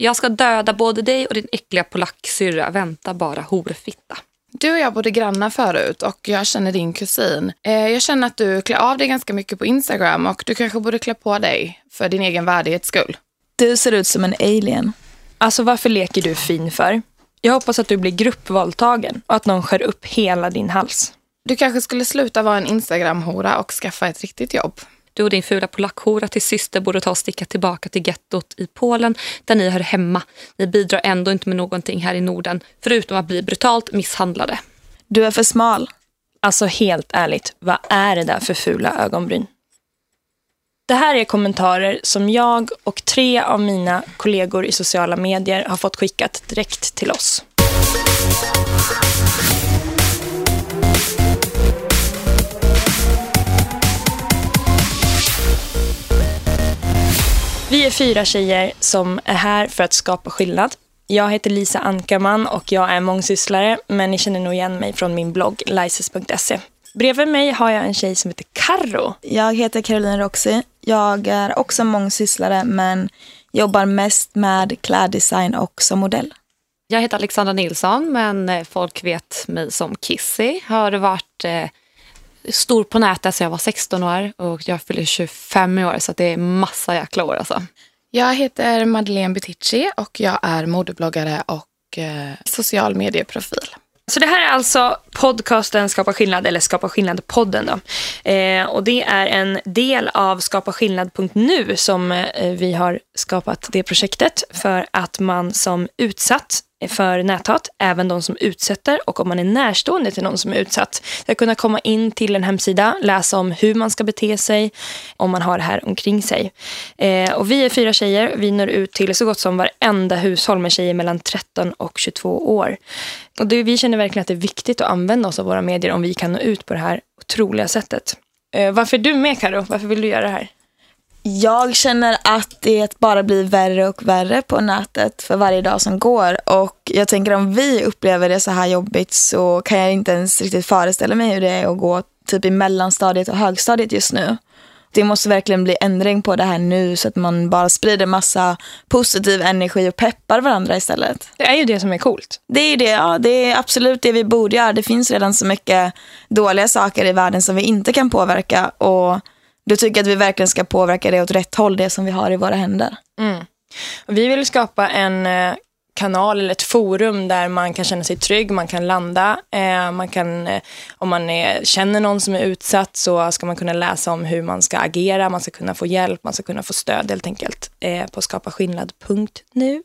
Jag ska döda både dig och din äckliga polacksyrra. Vänta bara, horfitta. Du och jag bodde grannar förut och jag känner din kusin. Eh, jag känner att du klär av dig ganska mycket på Instagram och du kanske borde klä på dig för din egen värdighets skull. Du ser ut som en alien. Alltså varför leker du fin för? Jag hoppas att du blir gruppvåldtagen och att någon skär upp hela din hals. Du kanske skulle sluta vara en Instagram-hora och skaffa ett riktigt jobb. Du och din fula polackhora till syster borde ta och sticka tillbaka till gettot i Polen där ni hör hemma. Ni bidrar ändå inte med någonting här i Norden förutom att bli brutalt misshandlade. Du är för smal. Alltså helt ärligt, vad är det där för fula ögonbryn? Det här är kommentarer som jag och tre av mina kollegor i sociala medier har fått skickat direkt till oss. Vi är fyra tjejer som är här för att skapa skillnad. Jag heter Lisa Ankarman och jag är mångsysslare, men ni känner nog igen mig från min blogg lices.se. Bredvid mig har jag en tjej som heter Karro. Jag heter Caroline Roxy. Jag är också mångsysslare men jobbar mest med kläddesign och som modell. Jag heter Alexandra Nilsson, men eh, folk vet mig som Kissy. Har varit eh, stor på nätet sedan jag var 16 år och jag fyller 25 år så det är massa jäkla år alltså. Jag heter Madeleine Betici och jag är modebloggare och eh, social medieprofil. Så det här är alltså podcasten Skapa skillnad, eller Skapa skillnad-podden. Då. Eh, och det är en del av skapaskillnad.nu som eh, vi har skapat det projektet för att man som utsatt för näthat, även de som utsätter och om man är närstående till någon som är utsatt, ska kunna komma in till en hemsida, läsa om hur man ska bete sig om man har det här omkring sig. Eh, och vi är fyra tjejer, vi når ut till så gott som varenda hushåll med tjejer mellan 13 och 22 år. Och det, vi känner verkligen att det är viktigt att använda oss av våra medier om vi kan nå ut på det här otroliga sättet. Eh, varför är du med Karo? Varför vill du göra det här? Jag känner att det bara blir värre och värre på nätet för varje dag som går. Och jag tänker om vi upplever det så här jobbigt så kan jag inte ens riktigt föreställa mig hur det är att gå typ i mellanstadiet och högstadiet just nu. Det måste verkligen bli ändring på det här nu så att man bara sprider massa positiv energi och peppar varandra istället. Det är ju det som är coolt. Det är det, ja. Det är absolut det vi borde göra. Det finns redan så mycket dåliga saker i världen som vi inte kan påverka. Och då tycker jag att vi verkligen ska påverka det åt rätt håll, det som vi har i våra händer. Mm. Vi vill skapa en eh, kanal eller ett forum där man kan känna sig trygg, man kan landa. Eh, man kan, eh, om man är, känner någon som är utsatt så ska man kunna läsa om hur man ska agera, man ska kunna få hjälp, man ska kunna få stöd helt enkelt eh, på skapaskillnad.nu.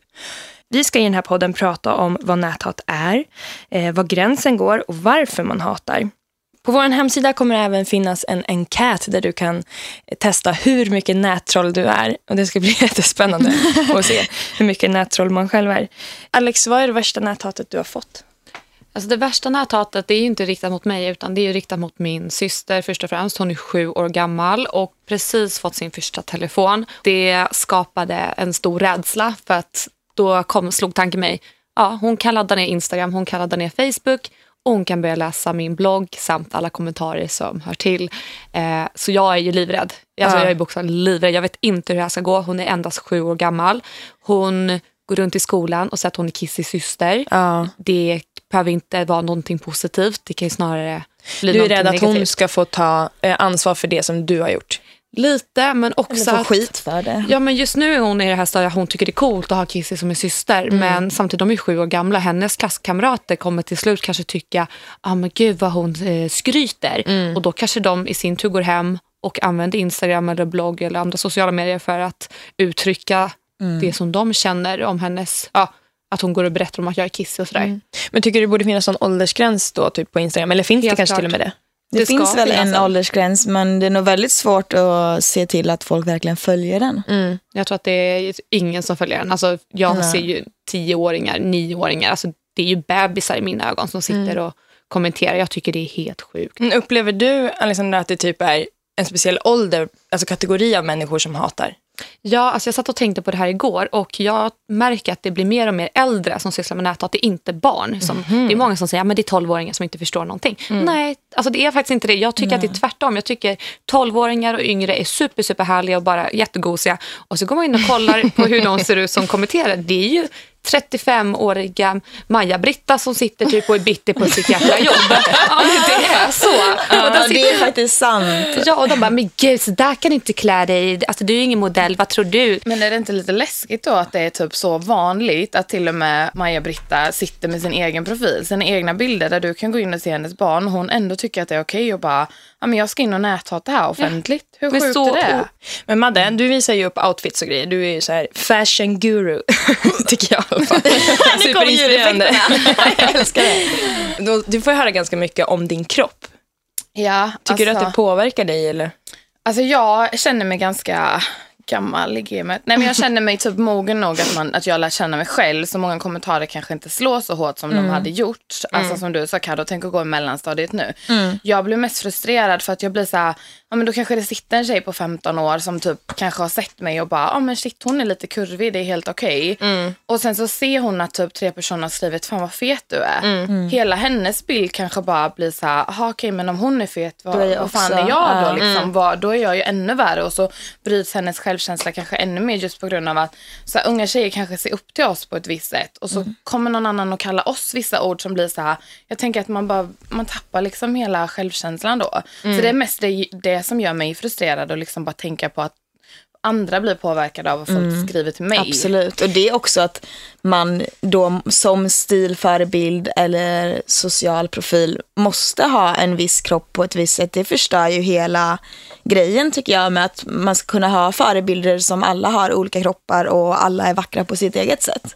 Vi ska i den här podden prata om vad näthat är, eh, var gränsen går och varför man hatar. På vår hemsida kommer det även finnas en enkät där du kan testa hur mycket nättroll du är. Och Det ska bli jättespännande att se hur mycket nättroll man själv är. Alex, vad är det värsta näthatet du har fått? Alltså det värsta näthatet är ju inte riktat mot mig utan det är riktat mot min syster först och främst. Hon är sju år gammal och precis fått sin första telefon. Det skapade en stor rädsla för att då kom, slog tanken mig, ja hon kan ladda ner Instagram, hon kan ladda ner Facebook och hon kan börja läsa min blogg samt alla kommentarer som hör till. Eh, så jag är ju livrädd. Alltså, Ja. Jag är bokstavligt livrädd. Jag vet inte hur det här ska gå. Hon är endast sju år gammal. Hon går runt i skolan och säger att hon är Kissys syster. Ja. Det behöver inte vara någonting positivt. Det kan ju snarare bli Du är rädd att hon negativt. ska få ta eh, ansvar för det som du har gjort. Lite, men också Eller få att... skit för det. Ja, men just nu är hon i det här stadiet hon tycker det är coolt att ha Kissy som en syster. Mm. Men samtidigt, de är sju år gamla. Hennes klasskamrater kommer till slut kanske tycka, ah, men gud vad hon eh, skryter. Mm. Och då kanske de i sin tur går hem och använder Instagram eller blogg eller andra sociala medier för att uttrycka Mm. det som de känner om hennes, ja, att hon går och berättar om att jag är Kissy och sådär. Mm. Men tycker du det borde finnas någon åldersgräns då typ på Instagram? Eller finns det Helt kanske klart. till och med det? Det, Det finns väl en en. åldersgräns men det är nog väldigt svårt att se till att folk verkligen följer den. Mm. Jag tror att det är ingen som följer den. Alltså, jag Nej. ser ju tioåringar, nioåringar. Alltså, det är ju bebisar i mina ögon som sitter Mm. och kommenterar. Jag tycker det är helt sjukt. Men Upplever du, Alexandra, att det typ är en speciell ålder, alltså kategori av människor som hatar? Ja, alltså jag satt och tänkte på det här igår och jag märker att det blir mer och mer äldre som sysslar med näthat. Det är inte barn. Som, Det är många som säger att det är 12-åringar som inte förstår någonting. Nej, alltså det är faktiskt inte det. Jag tycker att det är tvärtom. Jag tycker 12-åringar och yngre är super, super härliga och bara jättegosiga. Och så går man in och kollar på hur de ser ut som kommenterar. Det är ju 35-åriga Maja-Britta som sitter typ och är bitter på sitt jäkla jobb. Ja, det är så. Och Ja, sitter- det är faktiskt sant. Ja, och de bara, men gud, så där kan du inte klä dig. Alltså, du är ju ingen modell, vad tror du? Men är det inte lite läskigt då att det är typ så vanligt att till och med Maja-Britta sitter med sin egen profil, sina egna bilder där du kan gå in och se hennes barn och hon ändå tycker att det är okej och bara, ja men jag ska in och näthata det här offentligt. Hur Men sjukt så- är det? Men Madde, du visar ju upp outfits och grejer. Du är ju så här fashion guru, tycker jag alla fall. Superinspirerande. Jag älskar det. Du- Du får höra ganska mycket om din kropp. Ja, Tycker du alltså- att det påverkar dig? Eller? Alltså jag känner mig ganska gammal i gamet. Nej men jag känner mig typ mogen nog att, man, att jag lär känna mig själv. Så många kommentarer kanske inte slår så hårt som de hade gjort. Alltså som du sa Carro, tänk att gå i mellanstadiet nu. Jag blir mest frustrerad för att jag blir så här, ja men då kanske det sitter en tjej på 15 år som typ kanske har sett mig och bara, ja men shit hon är lite kurvig, det är helt okej. Och sen så ser hon att typ tre personer har skrivit, fan vad fet du är. Hela hennes bild kanske bara blir så här, okej men om hon är fet, vad, är vad fan också, är jag då? Liksom, vad, då är jag ju ännu värre och så bryts hennes självkänsla kanske ännu mer just på grund av att så här, unga tjejer kanske ser upp till oss på ett visst sätt och så Mm. kommer någon annan och kallar oss vissa ord som blir så här, jag tänker att man bara, man tappar liksom hela självkänslan då. Mm. Så det är mest det, det som gör mig frustrerad och liksom bara tänka på att andra blir påverkade av vad folk skriver till mig. Mm. Absolut. Och det är också att man då som stilförebild eller social profil måste ha en viss kropp på ett visst sätt. Det förstör ju hela grejen tycker jag med att man ska kunna ha förebilder som alla har olika kroppar och alla är vackra på sitt eget sätt.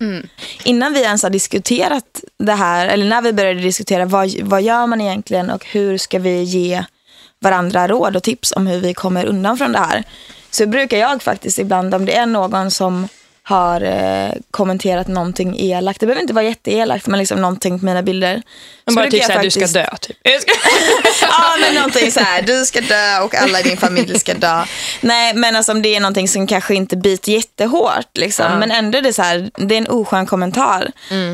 Innan vi ens har diskuterat det här, eller när vi började diskutera vad, vad gör man egentligen och hur ska vi ge varandra råd och tips om hur vi kommer undan från det här. Så brukar jag faktiskt ibland, om det är någon som har eh, kommenterat någonting elakt, det behöver inte vara jätteelakt, men liksom någonting på mina bilder. Men bara typ såhär, du ska faktiskt- dö. Typ. Ja, men någonting så här, du ska dö och alla i din familj ska dö. Nej, men alltså om det är någonting som kanske inte biter jättehårt, liksom, men ändå är det så här, det är en oskön kommentar.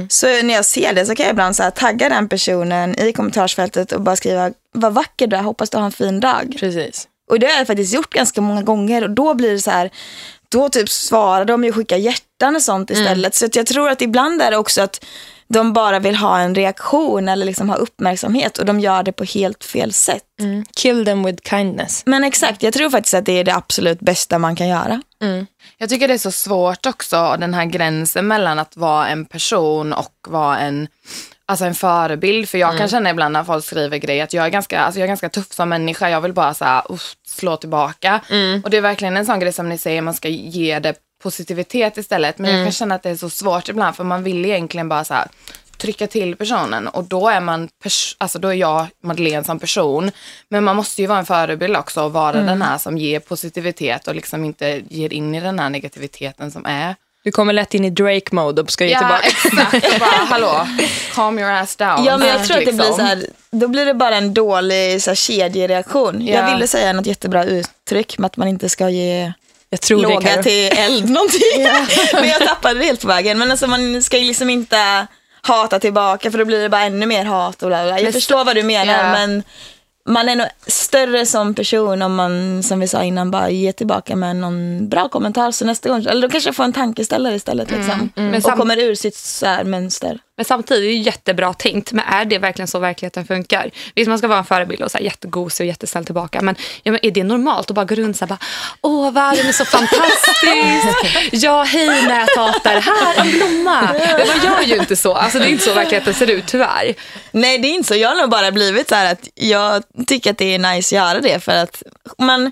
Så när jag ser det så kan jag ibland så här, tagga den personen i kommentarsfältet och bara skriva, vad vacker du är, hoppas du har en fin dag. Precis. Och det har jag faktiskt gjort ganska många gånger och då blir det så här, då typ svarar de och skickar hjärtan och sånt istället. Så att jag tror att ibland är det också att de bara vill ha en reaktion eller liksom ha uppmärksamhet och de gör det på helt fel sätt. Kill them with kindness. Men exakt, jag tror faktiskt att det är det absolut bästa man kan göra. Jag tycker det är så svårt också, den här gränsen mellan att vara en person och vara en, alltså en förebild. För jag kan känna ibland när folk skriver grejer att jag är ganska, alltså jag är ganska tuff som människa. Jag vill bara så här, uff, slå tillbaka. Och det är verkligen en sån grej som ni säger, man ska ge det positivitet istället. Men jag kan känna att det är så svårt ibland för man vill egentligen bara så här, trycka till personen och då är man, alltså då är jag Madeleine som person. Men man måste ju vara en förebild också och vara den här som ger positivitet och liksom inte ger in i den här negativiteten som är. Du kommer lätt in i Drake-mode och ska ge Ja, tillbaka. exakt. Och bara, hallå, calm your ass down. Ja, men jag tror att det blir Liksom. så här, då blir det bara en dålig så här, kedjereaktion. Ja. Jag ville säga något jättebra uttryck med att man inte ska ge Jag tror det, låga Karo. till eld någonting. men jag tappade det helt på vägen. Men alltså, man ska ju liksom inte hata tillbaka för då blir det bara ännu mer hat och bla bla. Jag förstår vad du menar Ja. men man är nog större som person om man, som vi sa innan, bara ger tillbaka med någon bra kommentar. Så nästa gång, eller då kanske jag får en tankeställare istället. Liksom. Men Och sam- kommer ur sitt så här, mönster. Men samtidigt är det jättebra tänkt. Men är det verkligen så verkligheten funkar? Visst, man ska vara en förebild och så här jättegosig och jättesnäll tillbaka. Men, ja, men är det normalt att bara gå runt så här bara, åh världen är så fantastisk. ja, hej näthatare, här en blomma. Men man gör ju inte så. Alltså det är inte så verkligheten ser ut tyvärr. Nej, det är inte så. Jag har nog bara blivit så här att jag tycker att det är nice att göra det för att man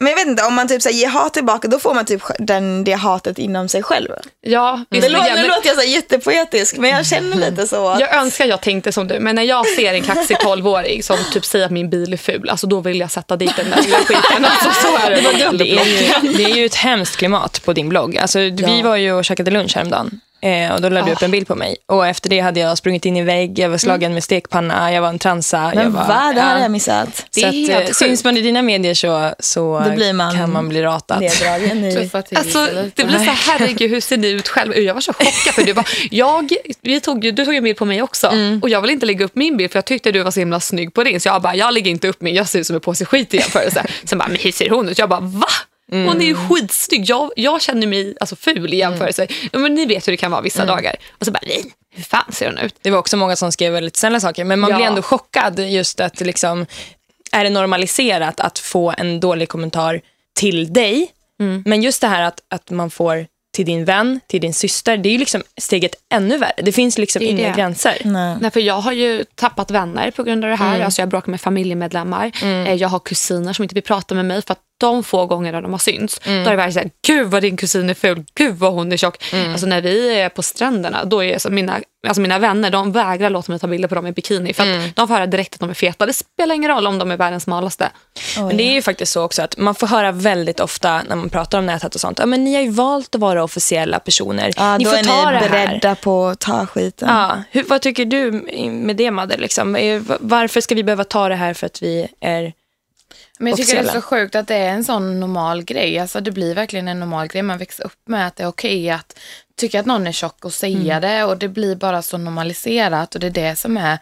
men jag vet inte, om man typ så här, ger hat tillbaka då får man typ den, det hatet inom sig själv. Ja, Det visst, låter, men- nu låter jag så här jättepoetisk men jag känner lite så. Att, Jag önskar jag tänkte som du, men när jag ser en kaxig 12-åring som typ säger att min bil är ful, alltså då vill jag sätta dit den där lilla skiten. Alltså, så är det. Det är, ju, det är ju ett hemskt klimat på din blogg. Alltså, Vi var ju och käkade lunch häromdagen. Eh, och då lade du upp en bild på mig. Och efter det hade jag sprungit in i vägg, jag var slagen med stekpanna, jag var en transa. Men jag var, va? Det här har ja. jag missat. Det Så är att, helt eh, sjukt. syns man i dina medier så, så man kan man bli ratad. Neddragen i... Alltså, det blir så här, herregud hur ser ni ut själv? Jag var så chockad för du var, jag, vi tog, du tog en bild på mig också Mm. och jag ville inte lägga upp min bild för jag tyckte du var så himla snygg på din så jag bara, jag lägger inte upp min, jag ser ut som en påse skit i jämförelse. Sen bara, men hur ser hon ut? Jag bara, va? Hon är ju skitsnygg. Jag, jag känner mig alltså, ful i jämförelse. Ja, Men ni vet hur det kan vara vissa dagar. Och så bara, nej, hur fan ser hon ut? Det var också många som skrev väldigt snälla saker, men man Ja. blir ändå chockad just att liksom, är det normaliserat att få en dålig kommentar till dig? Mm. Men just det här att, att man får till din vän, till din syster, det är ju liksom steget ännu värre. Det finns liksom Det inga det. gränser. Nej. Nej, för jag har ju tappat vänner på grund av det här. Mm. Alltså jag bråkar med familjemedlemmar. Eh, Jag har kusiner som inte vill prata med mig för att de få gånger de har synts, Mm. då är det verkligen såhär, gud vad din kusin är ful, gud vad hon är tjock. Mm. Alltså när vi är på stränderna, då är så mina, alltså mina vänner, de vägrar låta mig ta bilder på dem i bikini för att Mm. de får höra direkt att de är feta. Det spelar ingen roll om de är världens smalaste. Men det är ju faktiskt så också att man får höra väldigt ofta när man pratar om näthat och sånt, ja men ni har ju valt att vara officiella personer. Ja, ni då får är ta ni det här. beredda på att ta skiten. Ja, hur, vad tycker du med det Madde? Liksom? Eh, va- Varför ska vi behöva ta det här för att vi är... Men jag tycker det är så sjukt att det är en sån normal grej. Alltså det blir verkligen en normal grej. Man växer upp med att det är okej att tycka att någon är tjock och säga det och det blir bara så normaliserat och det är det som är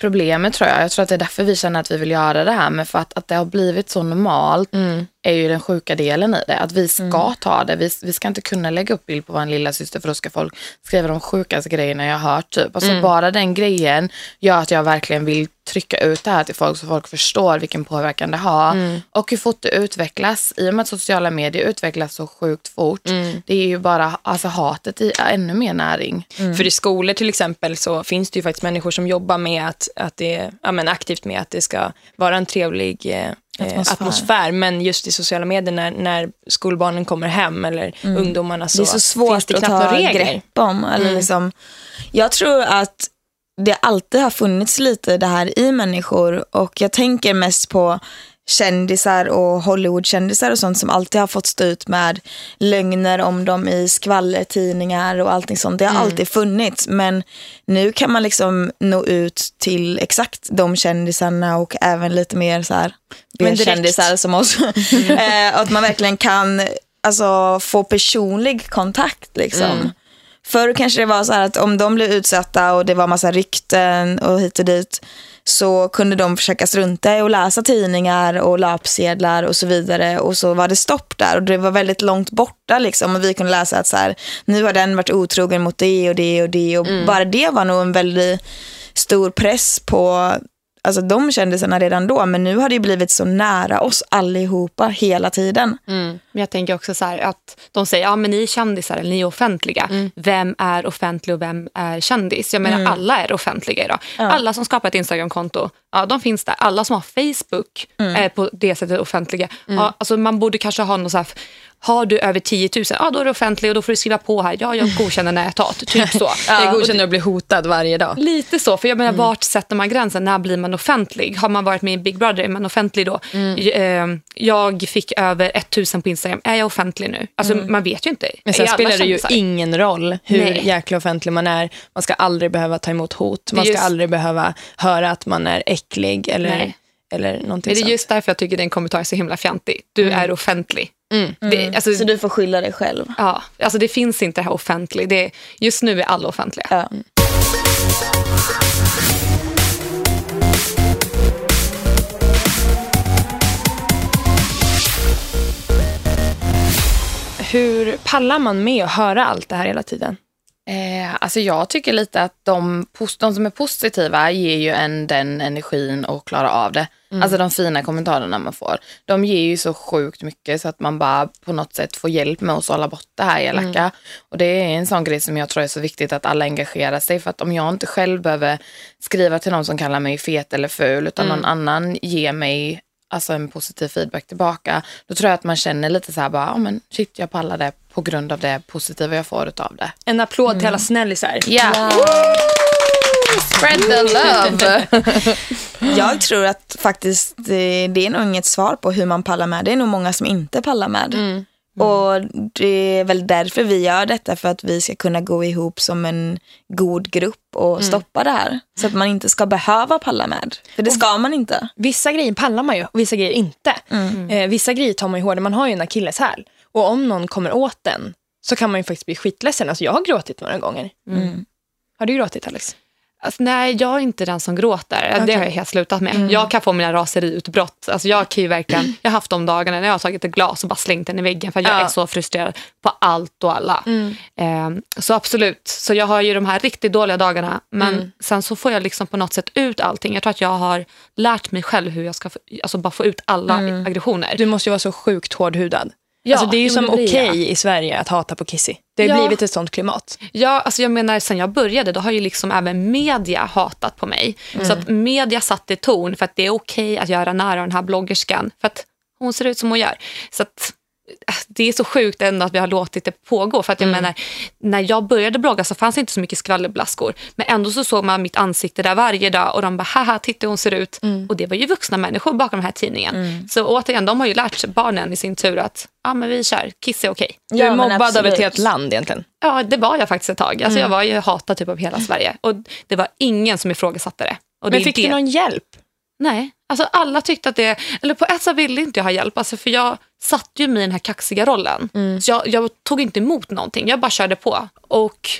problemet tror jag. Jag tror att det är därför vi känner att vi vill göra det här. Men för att, att det har blivit så normalt är ju den sjuka delen i det. Att vi ska ta det. Vi, vi ska inte kunna lägga upp bild på vår lilla syster för då ska folk skriva de sjukaste grejerna jag har hört. Typ. Alltså bara den grejen gör att jag verkligen vill trycka ut det här till folk så folk förstår vilken påverkan det har. Och hur fort det utvecklas. I och med att sociala medier utvecklas så sjukt fort. Det är ju bara alltså, hatet i ännu mer näring. För i skolor till exempel så finns det ju faktiskt människor som jobbar med att, att det, ja, men aktivt med att det ska vara en trevlig eh, atmosfär. Atmosfär. Men just i sociala medier när, när skolbarnen kommer hem eller ungdomarna så, det är så svårt finns det att knappt ta några regler. grepp om. Eller liksom, jag tror att det alltid har funnits lite det här i människor och jag tänker mest på kändisar och Hollywoodkändisar och sånt som alltid har fått stå ut med lögner om dem i skvallertidningar och allting sånt. Det har alltid funnits men nu kan man liksom nå ut till exakt de kändisarna och även lite mer så här. B-kändisar som oss. eh, och att man verkligen kan alltså, få personlig kontakt. Liksom. Förr kanske det var så här att om de blev utsatta och det var massa rykten och hit och dit så kunde de försöka strunta i att läsa tidningar och löpsedlar och så vidare. Och så var det stopp där och det var väldigt långt borta liksom. Och vi kunde läsa att så här, nu har den varit otrogen mot det och det och det. Och bara det var nog en väldigt stor press på alltså de kändisarna redan då men nu har det blivit så nära oss allihopa hela tiden. Men jag tänker också så här att de säger, ja men ni är kändisar eller ni är offentliga. Vem är offentlig och vem är kändis? Jag menar alla är offentliga idag. Alla som skapar ett Instagramkonto, ja de finns där. Alla som har Facebook är på det sättet offentliga. Ja, alltså man borde kanske ha något så här, har du över 10 000, ja då är du offentlig och då får du skriva på här, ja jag godkänner näthat, typ så. Jag Och godkänner att bli hotad varje dag. Lite så, för jag menar vart sätter man gränsen? När blir man offentlig? Har man varit med i Big Brother, är man offentlig då? Eh, Jag fick över 1000 på Instagram, är jag offentlig nu? Alltså man vet ju inte. Men sen Är spelar det ju ingen roll hur Nej. jäkla offentlig man är. Man ska aldrig behöva ta emot hot. Man ska just- aldrig behöva höra att man är äcklig eller, Nej. eller någonting Men det är just därför jag tycker den kommentar är så himla fjantig. Du är offentlig. Det, alltså, Så du får skylla dig själv. ja, alltså det finns inte det här offentlig. Det, just nu är alla offentliga. Ja. Hur pallar man med att höra allt det här hela tiden? Eh, alltså jag tycker lite att de, de som är positiva ger ju en den energin och klarar av det. Alltså de fina kommentarerna man får. De ger ju så sjukt mycket så att man bara på något sätt får hjälp med att sålla bort det här elaka. Och det är en sån grej som jag tror är så viktigt att alla engagerar sig. För att om jag inte själv behöver skriva till någon som kallar mig fet eller ful utan någon annan ger mig alltså en positiv feedback tillbaka, då tror jag att man känner lite så här bara, ja men shit jag pallar det på grund av det positiva jag får utav det. En applåd till alla snällisar. Ja. Spread the love. Jag tror att faktiskt det, det är nog inget svar på hur man pallar med. Det är nog många som inte pallar med. Och det är väl därför vi gör detta, för att vi ska kunna gå ihop som en god grupp och stoppa det här. Så att man inte ska behöva palla med. För det ska man inte. Vissa grejer pallar man ju och vissa grejer inte. Eh, vissa grejer tar man ju hårdare. Man har ju en akilleshäl. Och om någon kommer åt den så kan man ju faktiskt bli skitledsen. Alltså jag har gråtit några gånger. Har du gråtit Alex? Alltså, nej, jag är inte den som gråter. Det Okej. har jag helt slutat med. Jag kan få mina raseriutbrott. Alltså, jag, kan ju verkligen, jag har haft de dagarna när jag har tagit ett glas och bara slängt den i väggen för jag Ja. är så frustrerad på allt och alla. Eh, så absolut, så jag har ju de här riktigt dåliga dagarna men sen så får jag liksom på något sätt ut allting. Jag tror att jag har lärt mig själv hur jag ska få, alltså bara få ut alla aggressioner. Du måste ju vara så sjukt hårdhudad. Ja, alltså det är ju som okej jag. i Sverige att hata på Kissy. Det har Ja. blivit ett sånt klimat. Ja, alltså jag menar sen jag började då har ju liksom även media hatat på mig. Så att media satte ton för att det är okej att göra nära den här bloggerskan för att hon ser ut som hon gör. Så att det är så sjukt ändå att vi har låtit det pågå. För att jag menar, när jag började blogga så fanns det inte så mycket skvallerblaskor. Men ändå så såg man mitt ansikte där varje dag och de bara haha titta hur hon ser ut. Och det var ju vuxna människor bakom den här tidningen. Så återigen, de har ju lärt sig barnen i sin tur att ja men vi kör, kiss är okej. Du är Ja, mobbad av ett helt land egentligen. Ja, det var jag faktiskt ett tag. Alltså, Jag var ju hatad typ av hela Sverige. Och det var ingen som ifrågasatte det. Och det Men fick det. du någon hjälp? Nej, alltså alla tyckte att det... Eller på ett sätt ville inte jag ha hjälp. Alltså, för jag satt ju mig i den här kaxiga rollen. Så jag, jag tog inte emot någonting. Jag bara körde på. Och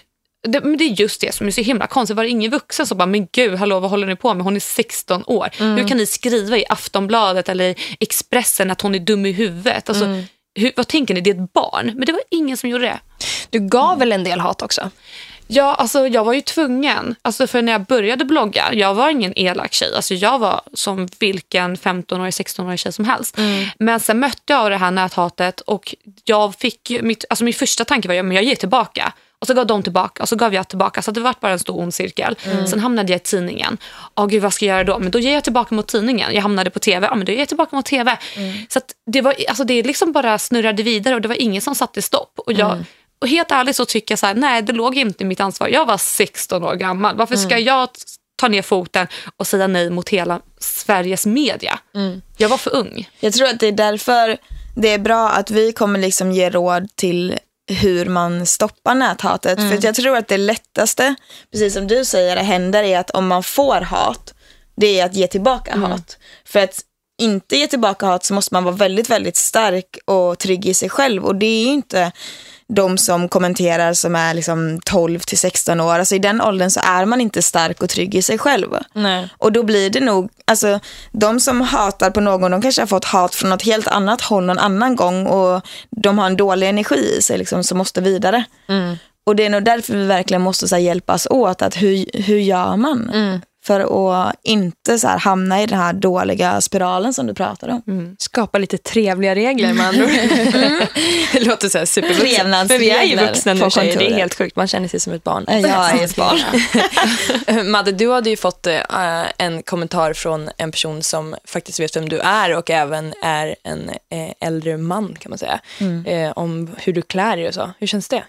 det, men det är just det som är så himla konstigt. Var det ingen vuxen som bara, men gud, hallå, vad håller ni på med? Hon är 16 år. Hur kan ni skriva i Aftonbladet eller i Expressen att hon är dum i huvudet? Alltså, hur, vad tänker ni? Det är ett barn. Men det var ingen som gjorde det. Du gav väl en del hat också? Ja, alltså jag var ju tvungen. Alltså för när jag började blogga, jag var ingen elak tjej. Alltså jag var som vilken 15-årig, 16-årig tjej som helst. Men sen mötte jag det här näthatet och jag fick ju- mitt, alltså min första tanke var att jag ger tillbaka. Och så gav de tillbaka och så gav jag tillbaka. Så det var bara en stor ond cirkel. Sen hamnade jag i tidningen. Åh gud, vad ska jag göra då? Men då ger jag tillbaka mot tidningen. Jag hamnade på tv. Ja, men då ger jag tillbaka mot tv. Så att det, var, alltså det liksom bara snurrade vidare och det var ingen som satte stopp. Och jag, och helt ärligt så tycker jag så här, nej det låg inte i mitt ansvar. Jag var 16 år gammal. Varför ska jag t- ta ner foten och säga nej mot hela Sveriges media? Jag var för ung. Jag tror att det är därför det är bra att vi kommer liksom ge råd till hur man stoppar näthatet. För att jag tror att det lättaste, precis som du säger, händer är att om man får hat, det är att ge tillbaka hat. För att inte ge tillbaka hat så måste man vara väldigt, väldigt stark och trygg i sig själv. Och det är ju inte de som kommenterar som är liksom 12 till 16 år. Alltså i den åldern så är man inte stark och trygg i sig själv. Nej. Och då blir det nog, alltså de som hatar på någon, de kanske har fått hat från något helt annat håll någon annan gång och de har en dålig energi i sig liksom, som måste vidare. Och det är nog därför vi verkligen måste så hjälpas åt, att hur, hur gör man? För att inte så hamna i den här dåliga spiralen som du pratade om. Skapa lite trevliga regler andra ord. det låter så här supervuxet. Men vi är ju vuxna nu tjejer. Det är helt sjukt. Man känner sig som ett barn. Jag är ett barn. Madde, du hade ju fått eh, en kommentar från en person som faktiskt vet vem du är och även är en eh, äldre man kan man säga. Eh, om hur du klär dig och så. Hur känns det?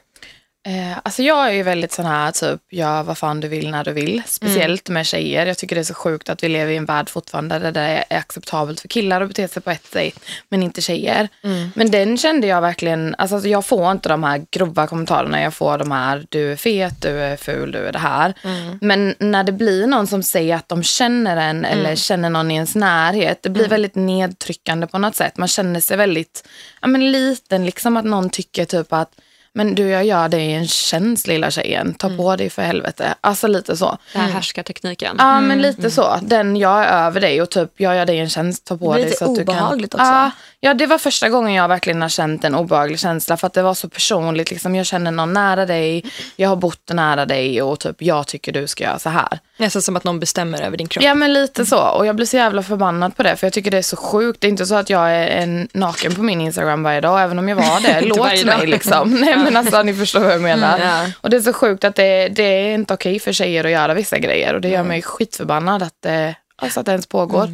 Eh, alltså jag är ju väldigt sån här, typ, gör vad fan du vill när du vill. Speciellt med tjejer. Jag tycker det är så sjukt att vi lever i en värld fortfarande där det är acceptabelt för killar att bete sig på ett sätt, men inte tjejer. Men den kände jag verkligen, alltså jag får inte de här grova kommentarerna. Jag får de här, du är fet, du är ful, du är det här. Men när det blir någon som säger att de känner en eller känner någon i ens närhet, det blir väldigt nedtryckande på något sätt. Man känner sig väldigt, ja men liten, liksom att någon tycker typ att men du, jag gör dig en tjänst lilla tjejen. Ta på dig för helvete. Alltså lite så. Den här härskartekniken. Ja, men lite så. Den, jag är över dig och typ, jag gör dig en tjänst. Ta på dig lite så att du kan... obehagligt också. Ja, ja, det var första gången jag verkligen har känt en obehaglig känsla. För att det var så personligt. Liksom, jag känner någon nära dig. Jag har bott nära dig och typ, jag tycker du ska göra så här. Nästan som att någon bestämmer över din kropp. Ja men lite så. Och jag blir så jävla förbannad på det. För jag tycker det är så sjukt. Det är inte så att jag är en naken på min Instagram varje dag. Även om jag var det. Låt mig liksom. Nej men alltså ni förstår vad jag menar. ja. Och det är så sjukt att det, det är inte okej för tjejer att göra vissa grejer. Och det gör mig skitförbannad att det, alltså att det ens pågår.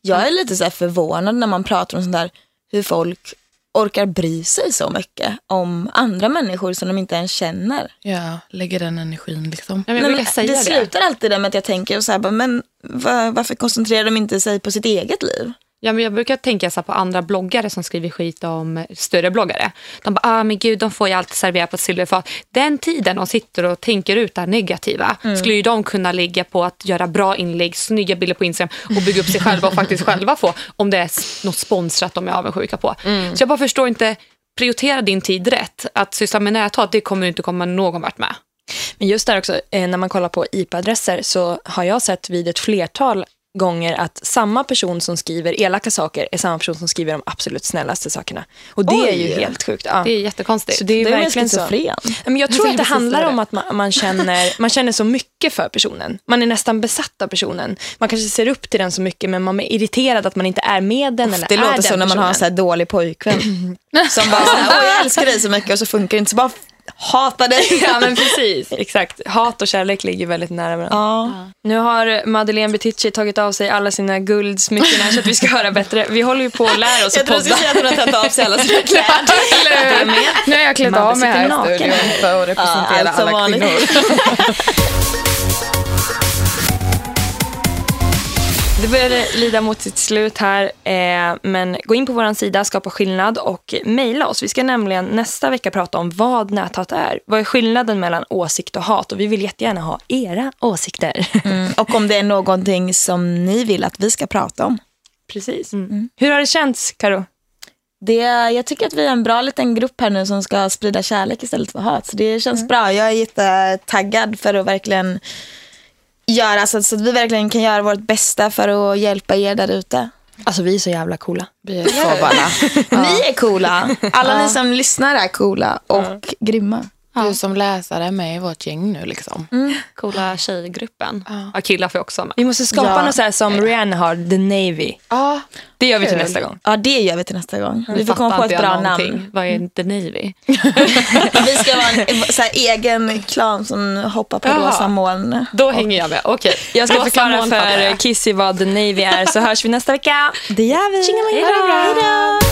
Jag är lite så här förvånad när man pratar om sånt där, hur folk orkar bry sig så mycket om andra människor som de inte ens känner. Ja, lägger den energin liksom. Ja, men jag Nej, men säga det det. slutar alltid med att jag tänker så här, men va- varför koncentrerar de inte sig på sitt eget liv? Ja, men jag brukar tänka så på andra bloggare som skriver skit om större bloggare. De bara, ah, men gud, de får ju alltid servera på ett silverfat. Den tiden de sitter och tänker ut det negativa skulle ju de kunna ligga på att göra bra inlägg, snygga bilder på Instagram och bygga upp sig själva och faktiskt själva få om det är något sponsrat de är avundsjuka på. Så jag bara förstår inte, prioritera din tid rätt. Att syssla med näthat, det kommer du inte komma någon vart med. Men just där också, eh, när man kollar på IP-adresser så har jag sett vid ett flertal gånger att samma person som skriver elaka saker är samma person som skriver de absolut snällaste sakerna. Och det är ju Oj. helt sjukt. Ja. Det är jättekonstigt. Så det är, Det är verkligen så. Men jag tror Jag att det handlar säga om det. att man, man, känner, man känner så mycket för personen. Man är nästan besatt av personen. Man kanske ser upp till den så mycket men man är irriterad att man inte är med den eller Det är låter den som när man har en så här dålig pojkvän. Som bara såhär, åh jag älskar dig så mycket och så funkar det inte. Så bara hata dig. Ja men precis, exakt. Hat och kärlek ligger väldigt nära varandra. Ja. Nu har Madeleine Betici tagit av sig alla sina guldsmycken här så att vi ska höra bättre. Vi håller ju på att lära oss Jag att trodde du podda. skulle säga att hon har tagit av sig alla sina kläder. Nu har jag klätt Madde av mig här i studion för att representera som alla kvinnor. Det börjar lida mot sitt slut här, eh, men gå in på vår sida, skapa skillnad och mejla oss. Vi ska nämligen nästa vecka prata om vad näthat är. Vad är skillnaden mellan åsikt och hat? Och vi vill jättegärna ha era åsikter. Mm, och om det är någonting som ni vill att vi ska prata om. Precis. Hur har det känts, Karo? Det, jag tycker att vi är en bra liten grupp här nu som ska sprida kärlek istället för hat. Så det känns bra. Jag är jättetaggad för att verkligen göra så, så att vi verkligen kan göra vårt bästa för att hjälpa er där ute. Alltså vi är så jävla coola. Vi är så. Ni är coola. Alla ni som lyssnar är coola och grymma. Du som läsare är med i vårt gäng nu liksom. Coola tjejgruppen. Ja, killar får jag också med. Vi måste skapa Ja. något så här som Rihanna har, The Navy. Ja, Det gör vi till nästa gång. Ja, det gör vi till nästa gång. Vi får komma på ett bra någonting. namn. Vad är The Navy? Vi ska vara en så här, egen klan som hoppar på Jaha. rosa moln. Då hänger jag med. Okej. Jag ska Rosa förklara för. Kissy vad The Navy är så hörs vi nästa vecka. Det gör vi. Hej då.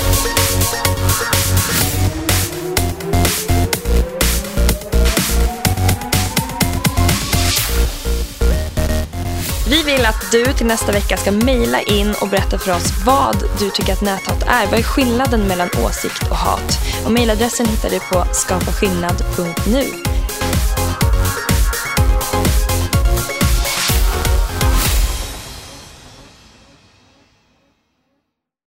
Vi vill att du till nästa vecka ska mejla in och berätta för oss vad du tycker att näthat är. Vad är skillnaden mellan åsikt och hat? Och mejladressen hittar du på skapaskillnad.nu.